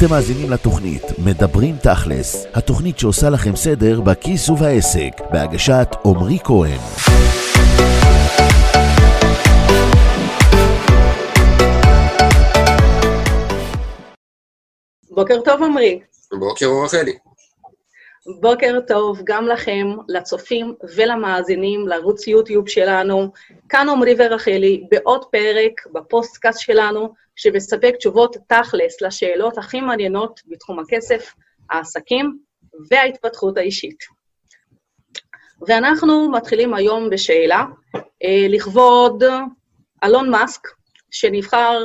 אתם מאזינים לתוכנית מדברים תכלס, התוכנית שעושה לכם סדר בכיס ובעסק, בהגשת עמרי כהן. בוקר טוב עמרי. בוקר אור רחלי. בוקר טוב גם לכם, לצופים ולמאזינים לערוץ יוטיוב שלנו. כאן עמרי ורחלי בעוד פרק בפודקאסט שלנו, שמספק תשובות תכלס לשאלות הכי מעניינות בתחום הכסף, העסקים וההתפתחות האישית. ואנחנו מתחילים היום בשאלה אה, לכבוד אלון מאסק, שנבחר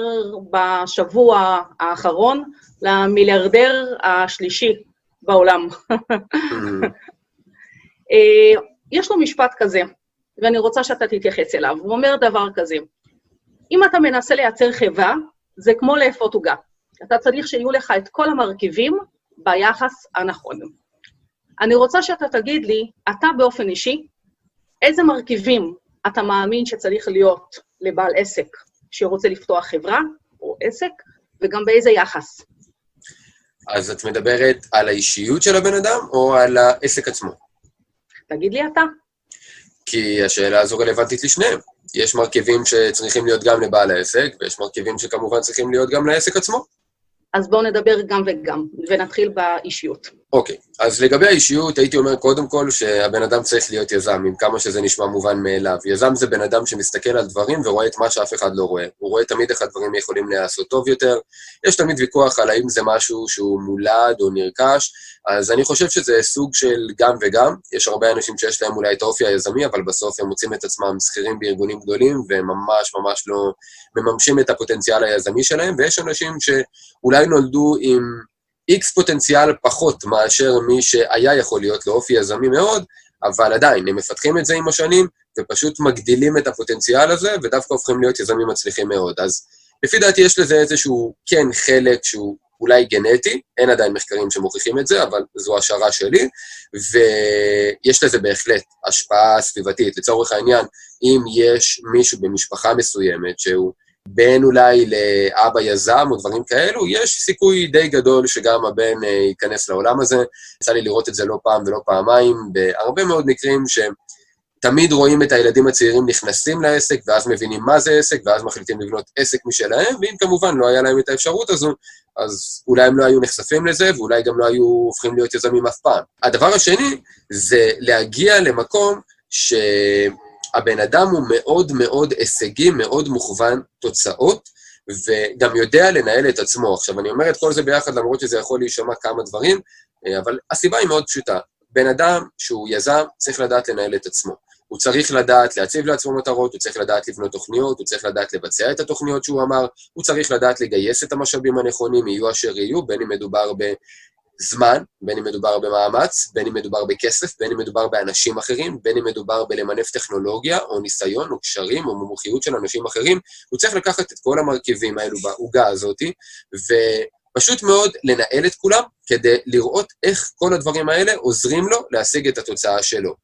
בשבוע האחרון למיליארדר השלישי בעולם. אה, יש לו משפט כזה, ואני רוצה שאתה תתייחס אליו. הוא אומר דבר כזה, אם אתה מנסה לייצר חברה, זה כמו לאפות עוגה. אתה צריך שיהיו לך את כל המרכיבים ביחס הנכון. אני רוצה שאתה תגיד לי, אתה באופן אישי, איזה מרכיבים אתה מאמין שצריך להיות לבעל עסק שרוצה לפתוח חברה או עסק, וגם באיזה יחס? אז את מדברת על האישיות של הבן אדם או על העסק עצמו? תגיד לי אתה. כי השאלה הזו רלוונטית לשניהם. יש מרכיבים שצריכים להיות גם לבעל העסק, ויש מרכיבים שכמובן צריכים להיות גם לעסק עצמו. אז בואו נדבר גם וגם, ונתחיל באישיות. אוקיי, okay. אז לגבי האישיות, הייתי אומר קודם כל שהבן אדם צריך להיות יזם, עם כמה שזה נשמע מובן מאליו. יזם זה בן אדם שמסתכל על דברים ורואה את מה שאף אחד לא רואה. הוא רואה תמיד איך הדברים יכולים להיעשות טוב יותר. יש תמיד ויכוח על האם זה משהו שהוא מולד או נרכש, אז אני חושב שזה סוג של גם וגם. יש הרבה אנשים שיש להם אולי את האופי היזמי, אבל בסוף הם מוצאים את עצמם שכירים בארגונים גדולים, והם ממש ממש לא מממשים את הפוטנציאל היזמי שלהם, ויש אנשים שאולי נולדו עם איקס פוטנציאל פחות מאשר מי שהיה יכול להיות לו אופי יזמי מאוד, אבל עדיין, הם מפתחים את זה עם השנים, ופשוט מגדילים את הפוטנציאל הזה, ודווקא הופכים להיות יזמים מצליחים מאוד. אז לפי דעתי יש לזה איזשהו, כן, חלק שהוא אולי גנטי, אין עדיין מחקרים שמוכיחים את זה, אבל זו השערה שלי, ויש לזה בהחלט השפעה סביבתית. לצורך העניין, אם יש מישהו במשפחה מסוימת שהוא בן אולי לאבא יזם או דברים כאלו, יש סיכוי די גדול שגם הבן אה, ייכנס לעולם הזה. יצא לי לראות את זה לא פעם ולא פעמיים, בהרבה מאוד מקרים שהם תמיד רואים את הילדים הצעירים נכנסים לעסק, ואז מבינים מה זה עסק, ואז מחליטים לבנות עסק משלהם, ואם כמובן לא היה להם את האפשרות הזו, אז אולי הם לא היו נחשפים לזה, ואולי גם לא היו הופכים להיות יזמים אף פעם. הדבר השני זה להגיע למקום ש... הבן אדם הוא מאוד מאוד הישגי, מאוד מוכוון תוצאות, וגם יודע לנהל את עצמו. עכשיו, אני אומר את כל זה ביחד, למרות שזה יכול להישמע כמה דברים, אה, אבל הסיבה היא מאוד פשוטה. בן אדם שהוא יזם צריך לדעת לנהל את עצמו. הוא צריך לדעת להציב לעצמו מטרות, הוא צריך לדעת לבנות תוכניות, הוא צריך לדעת לבצע את התוכניות שהוא אמר, הוא צריך לדעת לגייס את המשאבים הנכונים, יהיו אשר יהיו, בין אם מדובר זמן, בין אם מדובר במאמץ, בין אם מדובר בכסף, בין אם מדובר באנשים אחרים, בין אם מדובר בלמנף טכנולוגיה, או ניסיון, או קשרים, או מומחיות של אנשים אחרים, הוא צריך לקחת את כל המרכיבים האלו בעוגה הזאת, ופשוט מאוד לנהל את כולם, כדי לראות איך כל הדברים האלה עוזרים לו להשיג את התוצאה שלו.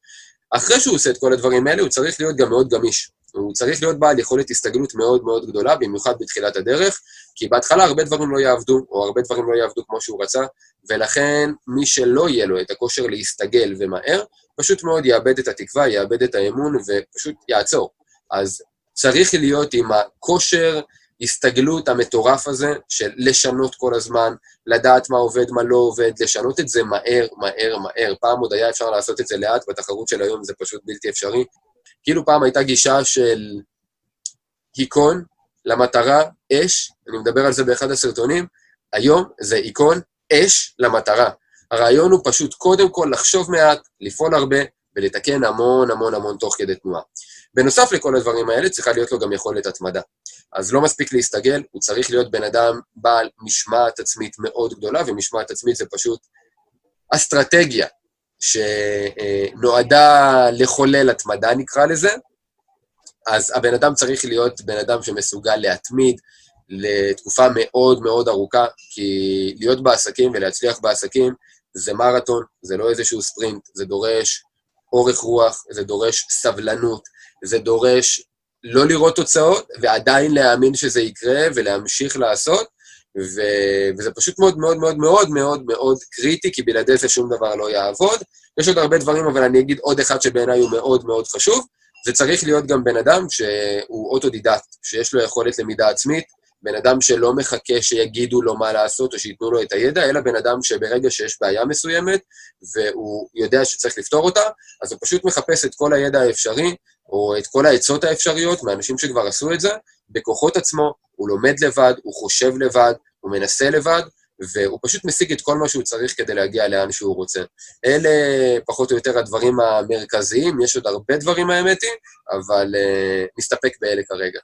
אחרי שהוא עושה את כל הדברים האלה, הוא צריך להיות גם מאוד גמיש. הוא צריך להיות בעל יכולת הסתגלות מאוד מאוד גדולה, במיוחד בתחילת הדרך, כי בהתחלה הרבה דברים לא יעבדו, או הרבה דברים לא יעבדו כמו שהוא רצה, ולכן מי שלא יהיה לו את הכושר להסתגל ומהר, פשוט מאוד יאבד את התקווה, יאבד את האמון ופשוט יעצור. אז צריך להיות עם הכושר הסתגלות המטורף הזה של לשנות כל הזמן, לדעת מה עובד, מה לא עובד, לשנות את זה מהר, מהר, מהר. פעם עוד היה אפשר לעשות את זה לאט, בתחרות של היום זה פשוט בלתי אפשרי. כאילו פעם הייתה גישה של היכון למטרה, אש, אני מדבר על זה באחד הסרטונים, היום זה היכון, אש למטרה. הרעיון הוא פשוט קודם כל לחשוב מעט, לפעול הרבה ולתקן המון המון המון תוך כדי תנועה. בנוסף לכל הדברים האלה, צריכה להיות לו גם יכולת התמדה. אז לא מספיק להסתגל, הוא צריך להיות בן אדם בעל משמעת עצמית מאוד גדולה, ומשמעת עצמית זה פשוט אסטרטגיה שנועדה לחולל התמדה, נקרא לזה, אז הבן אדם צריך להיות בן אדם שמסוגל להתמיד לתקופה מאוד מאוד ארוכה, כי להיות בעסקים ולהצליח בעסקים זה מרתון, זה לא איזשהו ספרינט, זה דורש אורך רוח, זה דורש סבלנות, זה דורש לא לראות תוצאות ועדיין להאמין שזה יקרה ולהמשיך לעשות, ו... וזה פשוט מאוד מאוד מאוד מאוד מאוד מאוד קריטי, כי בלעדי זה שום דבר לא יעבוד. יש עוד הרבה דברים, אבל אני אגיד עוד אחד שבעיניי הוא מאוד מאוד חשוב. זה צריך להיות גם בן אדם שהוא אוטודידקט, שיש לו יכולת למידה עצמית, בן אדם שלא מחכה שיגידו לו מה לעשות או שייתנו לו את הידע, אלא בן אדם שברגע שיש בעיה מסוימת והוא יודע שצריך לפתור אותה, אז הוא פשוט מחפש את כל הידע האפשרי, או את כל העצות האפשריות מאנשים שכבר עשו את זה, בכוחות עצמו, הוא לומד לבד, הוא חושב לבד, הוא מנסה לבד, והוא פשוט משיג את כל מה שהוא צריך כדי להגיע לאן שהוא רוצה. אלה פחות או יותר הדברים המרכזיים, יש עוד הרבה דברים האמת היא, אבל uh, נסתפק באלה כרגע.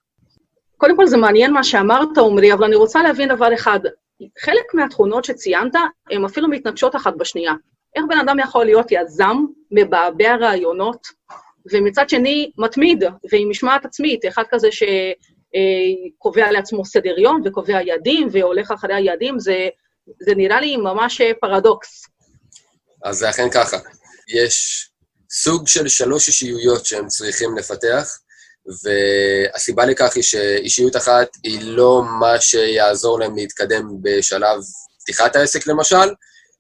קודם כל זה מעניין מה שאמרת, עמרי, אבל אני רוצה להבין דבר אחד. חלק מהתכונות שציינת, הן אפילו מתנגשות אחת בשנייה. איך בן אדם יכול להיות יזם, מבעבע רעיונות, ומצד שני מתמיד ועם משמעת עצמית, אחד כזה שקובע לעצמו סדר יום וקובע יעדים והולך אחרי היעדים, זה, זה נראה לי ממש פרדוקס. אז זה אכן ככה. יש סוג של שלוש אישיויות שהם צריכים לפתח, והסיבה לכך היא שאישיות אחת היא לא מה שיעזור להם להתקדם בשלב פתיחת העסק למשל,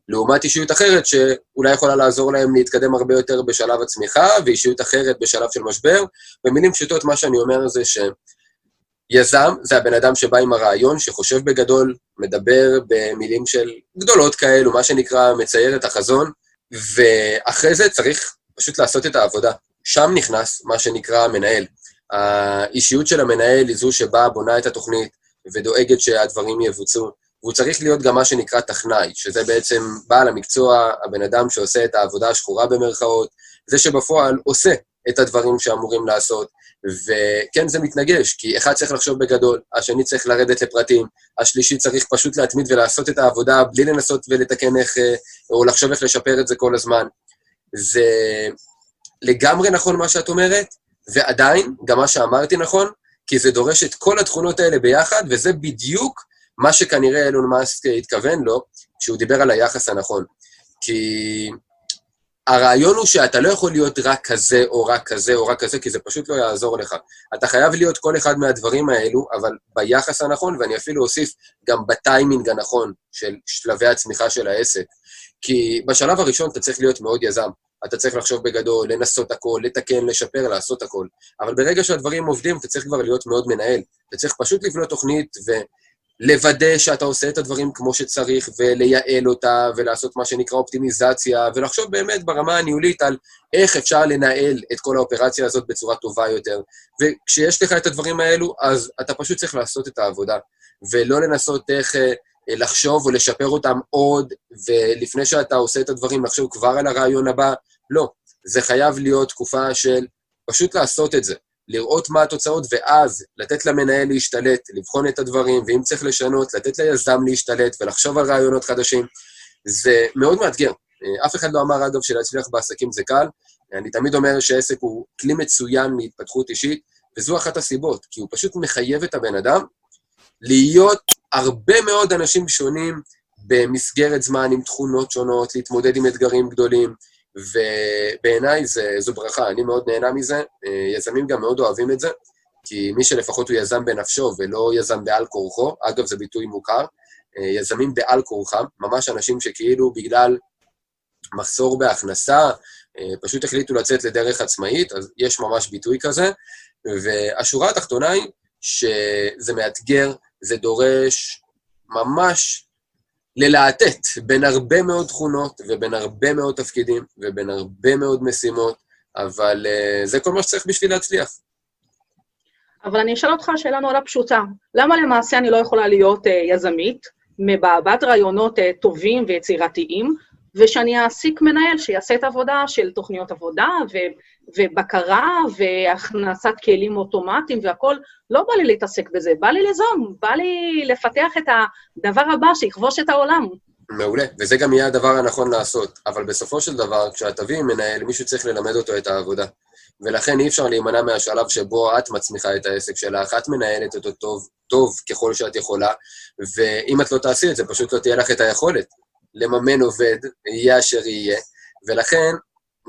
לעומת אישיות אחרת שאולי יכולה לעזור להם להתקדם הרבה יותר בשלב הצמיחה, ואישיות אחרת בשלב של משבר. במילים פשוטות, מה שאני אומר זה שיזם זה הבן אדם שבא עם הרעיון, שחושב בגדול, מדבר במילים של גדולות כאלו, מה שנקרא מצייר את החזון, ואחרי זה צריך פשוט לעשות את העבודה. שם נכנס מה שנקרא מנהל. האישיות של המנהל היא זו שבאה, בונה את התוכנית ודואגת שהדברים יבוצעו. והוא צריך להיות גם מה שנקרא טכנאי, שזה בעצם בעל המקצוע, הבן אדם שעושה את העבודה השחורה במרכאות, זה שבפועל עושה את הדברים שאמורים לעשות. וכן, זה מתנגש, כי אחד צריך לחשוב בגדול, השני צריך לרדת לפרטים, השלישי צריך פשוט להתמיד ולעשות את העבודה בלי לנסות ולתקן איך, אה, או לחשוב איך לשפר את זה כל הזמן. זה לגמרי נכון מה שאת אומרת, ועדיין, גם מה שאמרתי נכון, כי זה דורש את כל התכונות האלה ביחד, וזה בדיוק מה שכנראה אילון מאסק התכוון לו, כשהוא דיבר על היחס הנכון. כי הרעיון הוא שאתה לא יכול להיות רק כזה, או רק כזה, או רק כזה, כי זה פשוט לא יעזור לך. אתה חייב להיות כל אחד מהדברים האלו, אבל ביחס הנכון, ואני אפילו אוסיף גם בטיימינג הנכון של שלבי הצמיחה של העסק. כי בשלב הראשון אתה צריך להיות מאוד יזם. אתה צריך לחשוב בגדול, לנסות הכל, לתקן, לשפר, לעשות הכל. אבל ברגע שהדברים עובדים, אתה צריך כבר להיות מאוד מנהל. אתה צריך פשוט לבנות תוכנית ולוודא שאתה עושה את הדברים כמו שצריך, ולייעל אותה, ולעשות מה שנקרא אופטימיזציה, ולחשוב באמת ברמה הניהולית על איך אפשר לנהל את כל האופרציה הזאת בצורה טובה יותר. וכשיש לך את הדברים האלו, אז אתה פשוט צריך לעשות את העבודה, ולא לנסות איך... אה, לחשוב או לשפר אותם עוד, ולפני שאתה עושה את הדברים, לחשוב כבר על הרעיון הבא. לא, זה חייב להיות תקופה של פשוט לעשות את זה, לראות מה התוצאות, ואז לתת למנהל להשתלט, לבחון את הדברים, ואם צריך לשנות, לתת ליזם להשתלט ולחשוב על רעיונות חדשים. זה מאוד מאתגר. אף אחד לא אמר, אגב, שלהצליח בעסקים זה קל. אני תמיד אומר שעסק הוא כלי מצוין להתפתחות אישית, וזו אחת הסיבות, כי הוא פשוט מחייב את הבן אדם להיות הרבה מאוד אנשים שונים במסגרת זמן עם תכונות שונות, להתמודד עם אתגרים גדולים, ובעיניי זו ברכה, אני מאוד נהנה מזה. אה, יזמים גם מאוד אוהבים את זה, כי מי שלפחות הוא יזם בנפשו ולא יזם בעל כורחו, אגב, זה ביטוי מוכר, אה, יזמים בעל כורחם, ממש אנשים שכאילו בגלל מחסור בהכנסה, אה, פשוט החליטו לצאת לדרך עצמאית, אז יש ממש ביטוי כזה. והשורה התחתונה היא שזה מאתגר, זה דורש ממש ללהטט בין הרבה מאוד תכונות ובין הרבה מאוד תפקידים ובין הרבה מאוד משימות, אבל uh, זה כל מה שצריך בשביל להצליח. אבל אני אשאל אותך שאלה נורא פשוטה. למה למעשה אני לא יכולה להיות uh, יזמית, מבעבעת רעיונות uh, טובים ויצירתיים, ושאני אעסיק מנהל שיעשה את העבודה של תוכניות עבודה ו- ובקרה והכנסת כלים אוטומטיים והכול, לא בא לי להתעסק בזה, בא לי ליזום, בא לי לפתח את הדבר הבא שיכבוש את העולם. מעולה, וזה גם יהיה הדבר הנכון לעשות. אבל בסופו של דבר, כשאת תביאי מנהל, מישהו צריך ללמד אותו את העבודה. ולכן אי אפשר להימנע מהשלב שבו את מצמיחה את העסק שלך, את מנהלת אותו טוב, טוב ככל שאת יכולה, ואם את לא תעשי את זה, פשוט לא תהיה לך את היכולת לממן עובד, יהיה אשר יהיה, ולכן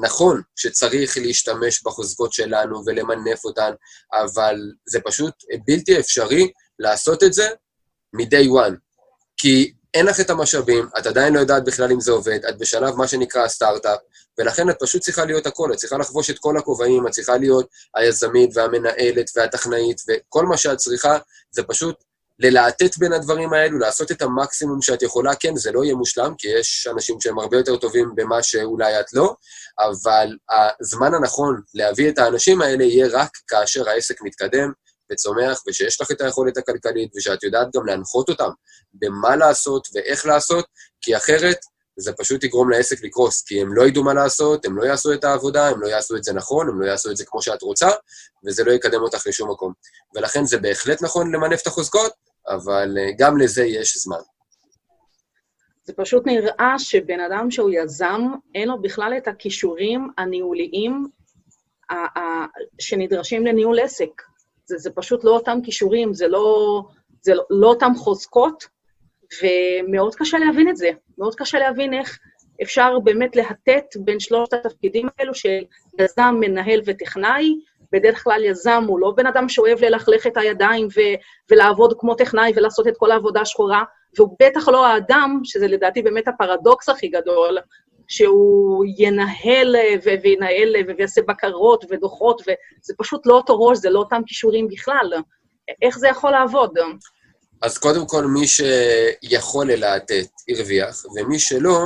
נכון שצריך להשתמש בחוזקות שלנו ולמנף אותן, אבל זה פשוט בלתי אפשרי לעשות את זה מ-day one. כי אין לך את המשאבים, את עדיין לא יודעת בכלל אם זה עובד, את בשלב מה שנקרא הסטארט-אפ, ולכן את פשוט צריכה להיות הכל, את צריכה לחבוש את כל הכובעים, את צריכה להיות היזמית והמנהלת והטכנאית, וכל מה שאת צריכה זה פשוט ללהטט בין הדברים האלו, לעשות את המקסימום שאת יכולה. כן, זה לא יהיה מושלם, כי יש אנשים שהם הרבה יותר טובים במה שאולי את לא, אבל הזמן הנכון להביא את האנשים האלה יהיה רק כאשר העסק מתקדם וצומח, ושיש לך את היכולת הכלכלית, ושאת יודעת גם להנחות אותם במה לעשות ואיך לעשות, כי אחרת זה פשוט יגרום לעסק לקרוס, כי הם לא ידעו מה לעשות, הם לא יעשו את העבודה, הם לא יעשו את זה נכון, הם לא יעשו את זה כמו שאת רוצה, וזה לא יקדם אותך לשום מקום. ולכן זה בהחלט נכון למנף את החוזקות, אבל אה, גם לזה יש זמן. זה פשוט נראה שבן אדם שהוא יזם, אין לו בכלל את הכישורים הניהוליים שנדרשים לניהול עסק. זה, זה פשוט לא אותם כישורים, זה לא, זה לא, לא אותם חוזקות, ומאוד קשה להבין את זה. מאוד קשה להבין איך אפשר באמת להטט בין שלושת התפקידים האלו של יזם, מנהל וטכנאי. בדרך כלל יזם הוא לא בן אדם שאוהב ללכלך את הידיים ו- ולעבוד כמו טכנאי ולעשות את כל העבודה השחורה, והוא בטח לא האדם, שזה לדעתי באמת הפרדוקס הכי גדול, שהוא ינהל ו- וינהל ויעשה בקרות ודוחות, וזה פשוט לא אותו ראש, זה לא אותם כישורים בכלל. איך זה יכול לעבוד? אז קודם כל, מי שיכול ללהטט, הרוויח, ומי שלא,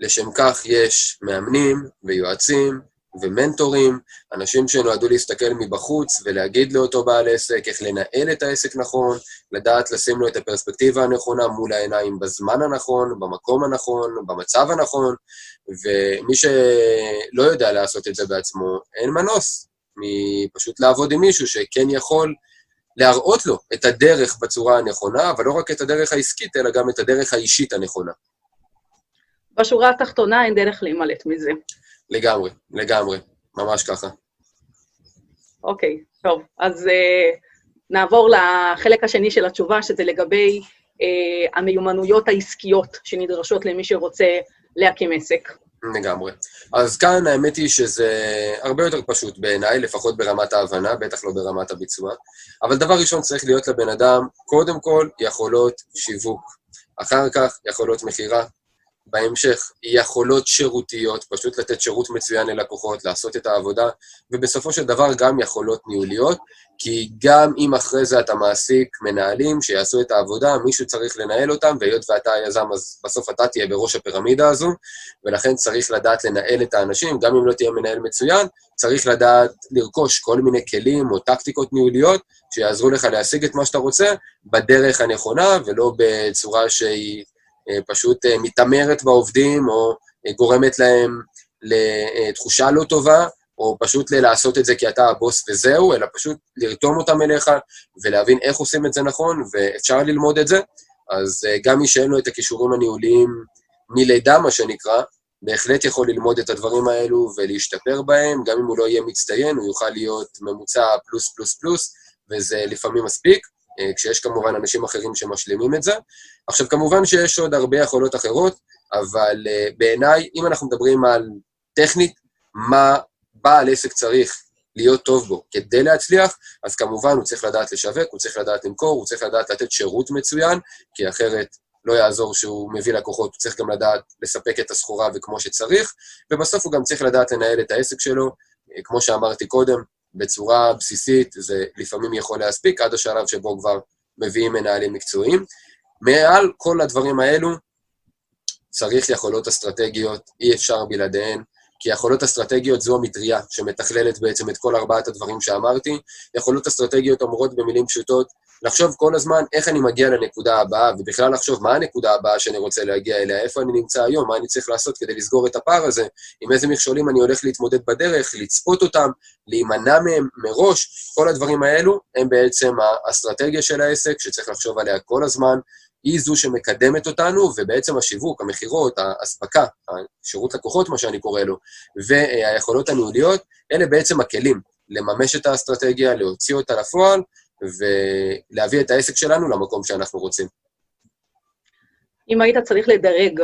לשם כך יש מאמנים ויועצים ומנטורים, אנשים שנועדו להסתכל מבחוץ ולהגיד לאותו בעל עסק איך לנהל את העסק נכון, לדעת לשים לו את הפרספקטיבה הנכונה מול העיניים בזמן הנכון, במקום הנכון, במצב הנכון, ומי שלא יודע לעשות את זה בעצמו, אין מנוס מפשוט לעבוד עם מישהו שכן יכול להראות לו את הדרך בצורה הנכונה, אבל לא רק את הדרך העסקית, אלא גם את הדרך האישית הנכונה. בשורה התחתונה אין דרך להימלט מזה. לגמרי, לגמרי, ממש ככה. אוקיי, טוב. אז uh, נעבור לחלק השני של התשובה, שזה לגבי uh, המיומנויות העסקיות שנדרשות למי שרוצה להקים עסק. לגמרי. אז כאן האמת היא שזה הרבה יותר פשוט בעיניי, לפחות ברמת ההבנה, בטח לא ברמת הביצוע. אבל דבר ראשון צריך להיות לבן אדם, קודם כל, יכולות שיווק. אחר כך, יכולות מכירה. בהמשך, יכולות שירותיות, פשוט לתת שירות מצוין ללקוחות, לעשות את העבודה, ובסופו של דבר גם יכולות ניהוליות, כי גם אם אחרי זה אתה מעסיק מנהלים שיעשו את העבודה, מישהו צריך לנהל אותם, והיות ואתה היזם, אז בסוף אתה תהיה בראש הפירמידה הזו, ולכן צריך לדעת לנהל את האנשים, גם אם לא תהיה מנהל מצוין, צריך לדעת לרכוש כל מיני כלים או טקטיקות ניהוליות שיעזרו לך להשיג את מה שאתה רוצה בדרך הנכונה, ולא בצורה שהיא פשוט אה, מתעמרת בעובדים, או אה, גורמת להם לתחושה לא טובה, או פשוט לעשות את זה כי אתה הבוס וזהו, אלא פשוט לרתום אותם אליך ולהבין איך עושים את זה נכון, ואפשר ללמוד את זה. אז גם מי שאין לו את הכישורים הניהוליים מלידה, מה שנקרא, בהחלט יכול ללמוד את הדברים האלו ולהשתפר בהם, גם אם הוא לא יהיה מצטיין, הוא יוכל להיות ממוצע פלוס פלוס פלוס, וזה לפעמים מספיק. אה, כשיש כמובן אנשים אחרים שמשלימים את זה. עכשיו, כמובן שיש עוד הרבה יכולות אחרות, אבל uh, בעיניי, אם אנחנו מדברים על טכנית, מה בעל עסק צריך להיות טוב בו כדי להצליח, אז כמובן הוא צריך לדעת לשווק, הוא צריך לדעת למכור, הוא צריך לדעת לתת שירות מצוין, כי אחרת לא יעזור שהוא מביא לקוחות, הוא צריך גם לדעת לספק את הסחורה וכמו שצריך, ובסוף הוא גם צריך לדעת לנהל את העסק שלו, אה, כמו שאמרתי קודם, בצורה בסיסית, זה לפעמים יכול להספיק, עד השלב שבו כבר מביאים מנהלים מקצועיים. מעל כל הדברים האלו, צריך יכולות אסטרטגיות, אי אפשר בלעדיהן, כי יכולות אסטרטגיות זו המטריה שמתכללת בעצם את כל ארבעת הדברים שאמרתי. יכולות אסטרטגיות אומרות במילים פשוטות, לחשוב כל הזמן איך אני מגיע לנקודה הבאה, ובכלל לחשוב מה הנקודה הבאה שאני רוצה להגיע אליה, איפה אני נמצא היום, מה אני צריך לעשות כדי לסגור את הפער הזה, עם איזה מכשולים אני הולך להתמודד בדרך, לצפות אותם, להימנע מהם מראש, כל הדברים האלו הם בעצם האסטרטגיה של העסק, שצריך לחשוב עליה כל הזמן, היא זו שמקדמת אותנו, ובעצם השיווק, המכירות, האספקה, השירות לקוחות, מה שאני קורא לו, והיכולות הניהוליות, אלה בעצם הכלים. לממש את האסטרטגיה, להוציא אותה לפועל, ולהביא את העסק שלנו למקום שאנחנו רוצים. אם היית צריך לדרג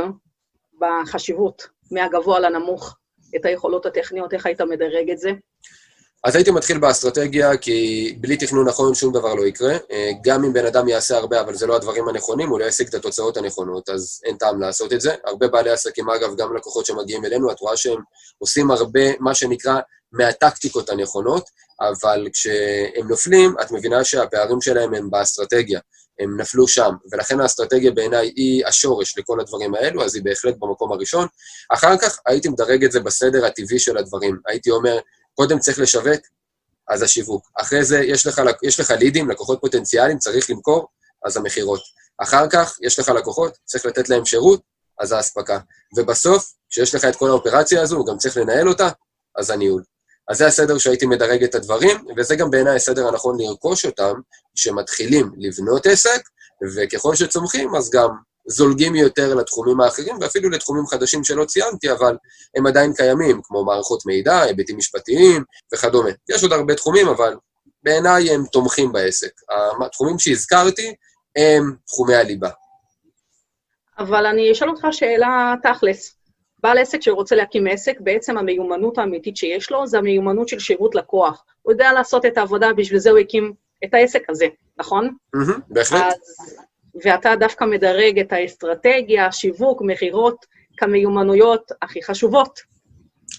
בחשיבות מהגבוה לנמוך את היכולות הטכניות, איך היית מדרג את זה? אז הייתי מתחיל באסטרטגיה, כי בלי תכנון נכון שום דבר לא יקרה. גם אם בן אדם יעשה הרבה, אבל זה לא הדברים הנכונים, הוא לא ישיג את התוצאות הנכונות, אז אין טעם לעשות את זה. הרבה בעלי עסקים, אגב, גם לקוחות שמגיעים אלינו, את רואה שהם עושים הרבה, מה שנקרא, מהטקטיקות הנכונות, אבל כשהם נופלים, את מבינה שהפערים שלהם הם באסטרטגיה. הם נפלו שם, ולכן האסטרטגיה בעיניי היא השורש לכל הדברים האלו, אז היא בהחלט במקום הראשון. אחר כך הייתי מדרג את זה בסדר הטבעי של הדברים. הייתי אומר, קודם צריך לשווק, אז השיווק. אחרי זה יש לך, יש לך לידים, לקוחות פוטנציאליים, צריך למכור, אז המכירות. אחר כך יש לך לקוחות, צריך לתת להם שירות, אז האספקה. ובסוף, כשיש לך את כל האופרציה הזו, גם צריך לנהל אותה, אז הניהול. אז זה הסדר שהייתי מדרג את הדברים, וזה גם בעיניי הסדר הנכון לרכוש אותם, כשמתחילים לבנות עסק, וככל שצומחים, אז גם זולגים יותר לתחומים האחרים, ואפילו לתחומים חדשים שלא ציינתי, אבל הם עדיין קיימים, כמו מערכות מידע, היבטים משפטיים וכדומה. יש עוד הרבה תחומים, אבל בעיניי הם תומכים בעסק. התחומים שהזכרתי הם תחומי הליבה. אבל אני אשאל אותך שאלה תכלס. בעל עסק שרוצה להקים עסק, בעצם המיומנות האמיתית שיש לו זה המיומנות של שירות לקוח. הוא יודע לעשות את העבודה, בשביל זה הוא הקים את העסק הזה, נכון? Mm-hmm, בהחלט. אז, ואתה דווקא מדרג את האסטרטגיה, שיווק, מכירות, כמיומנויות הכי חשובות.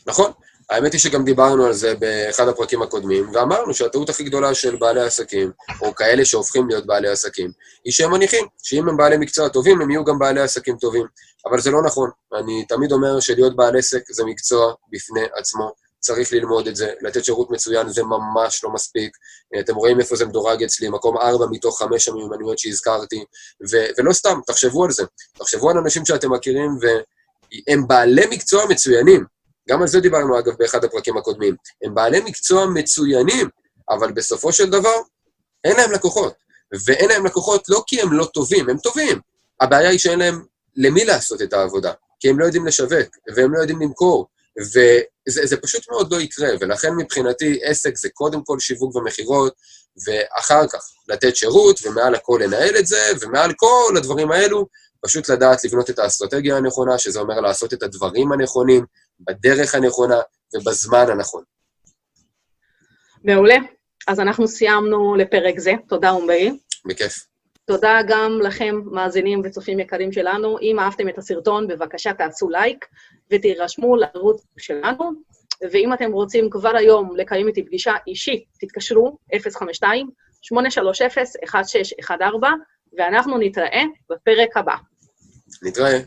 נכון. האמת היא שגם דיברנו על זה באחד הפרקים הקודמים, ואמרנו שהטעות הכי גדולה של בעלי עסקים, או כאלה שהופכים להיות בעלי עסקים, היא שהם מניחים שאם הם בעלי מקצוע טובים, הם יהיו גם בעלי עסקים טובים. אבל זה לא נכון. אני תמיד אומר שלהיות בעל עסק זה מקצוע בפני עצמו. צריך ללמוד את זה, לתת שירות מצוין זה ממש לא מספיק. אתם רואים איפה זה מדורג אצלי, מקום ארבע מתוך חמש המיומנויות שהזכרתי, ו- ולא סתם, תחשבו על זה. תחשבו על אנשים שאתם מכירים והם בעלי מקצוע מצוינים, גם על זה דיברנו, אגב, באחד הפרקים הקודמים. הם בעלי מקצוע מצוינים, אבל בסופו של דבר, אין להם לקוחות. ואין להם לקוחות לא כי הם לא טובים, הם טובים. הבעיה היא שאין להם למי לעשות את העבודה, כי הם לא יודעים לשווק, והם לא יודעים למכור, וזה פשוט מאוד לא יקרה, ולכן מבחינתי עסק זה קודם כל שיווק ומכירות, ואחר כך לתת שירות, ומעל הכל לנהל את זה, ומעל כל הדברים האלו, פשוט לדעת לבנות את האסטרטגיה הנכונה, שזה אומר לעשות את הדברים הנכונים, בדרך הנכונה ובזמן הנכון. מעולה. אז אנחנו סיימנו לפרק זה. תודה, עומרי. בכיף. תודה גם לכם, מאזינים וצופים יקרים שלנו. אם אהבתם את הסרטון, בבקשה תעשו לייק ותירשמו לערוץ שלנו. ואם אתם רוצים כבר היום לקיים איתי פגישה אישית, תתקשרו 052-830-1614, ואנחנו נתראה בפרק הבא. נתראה.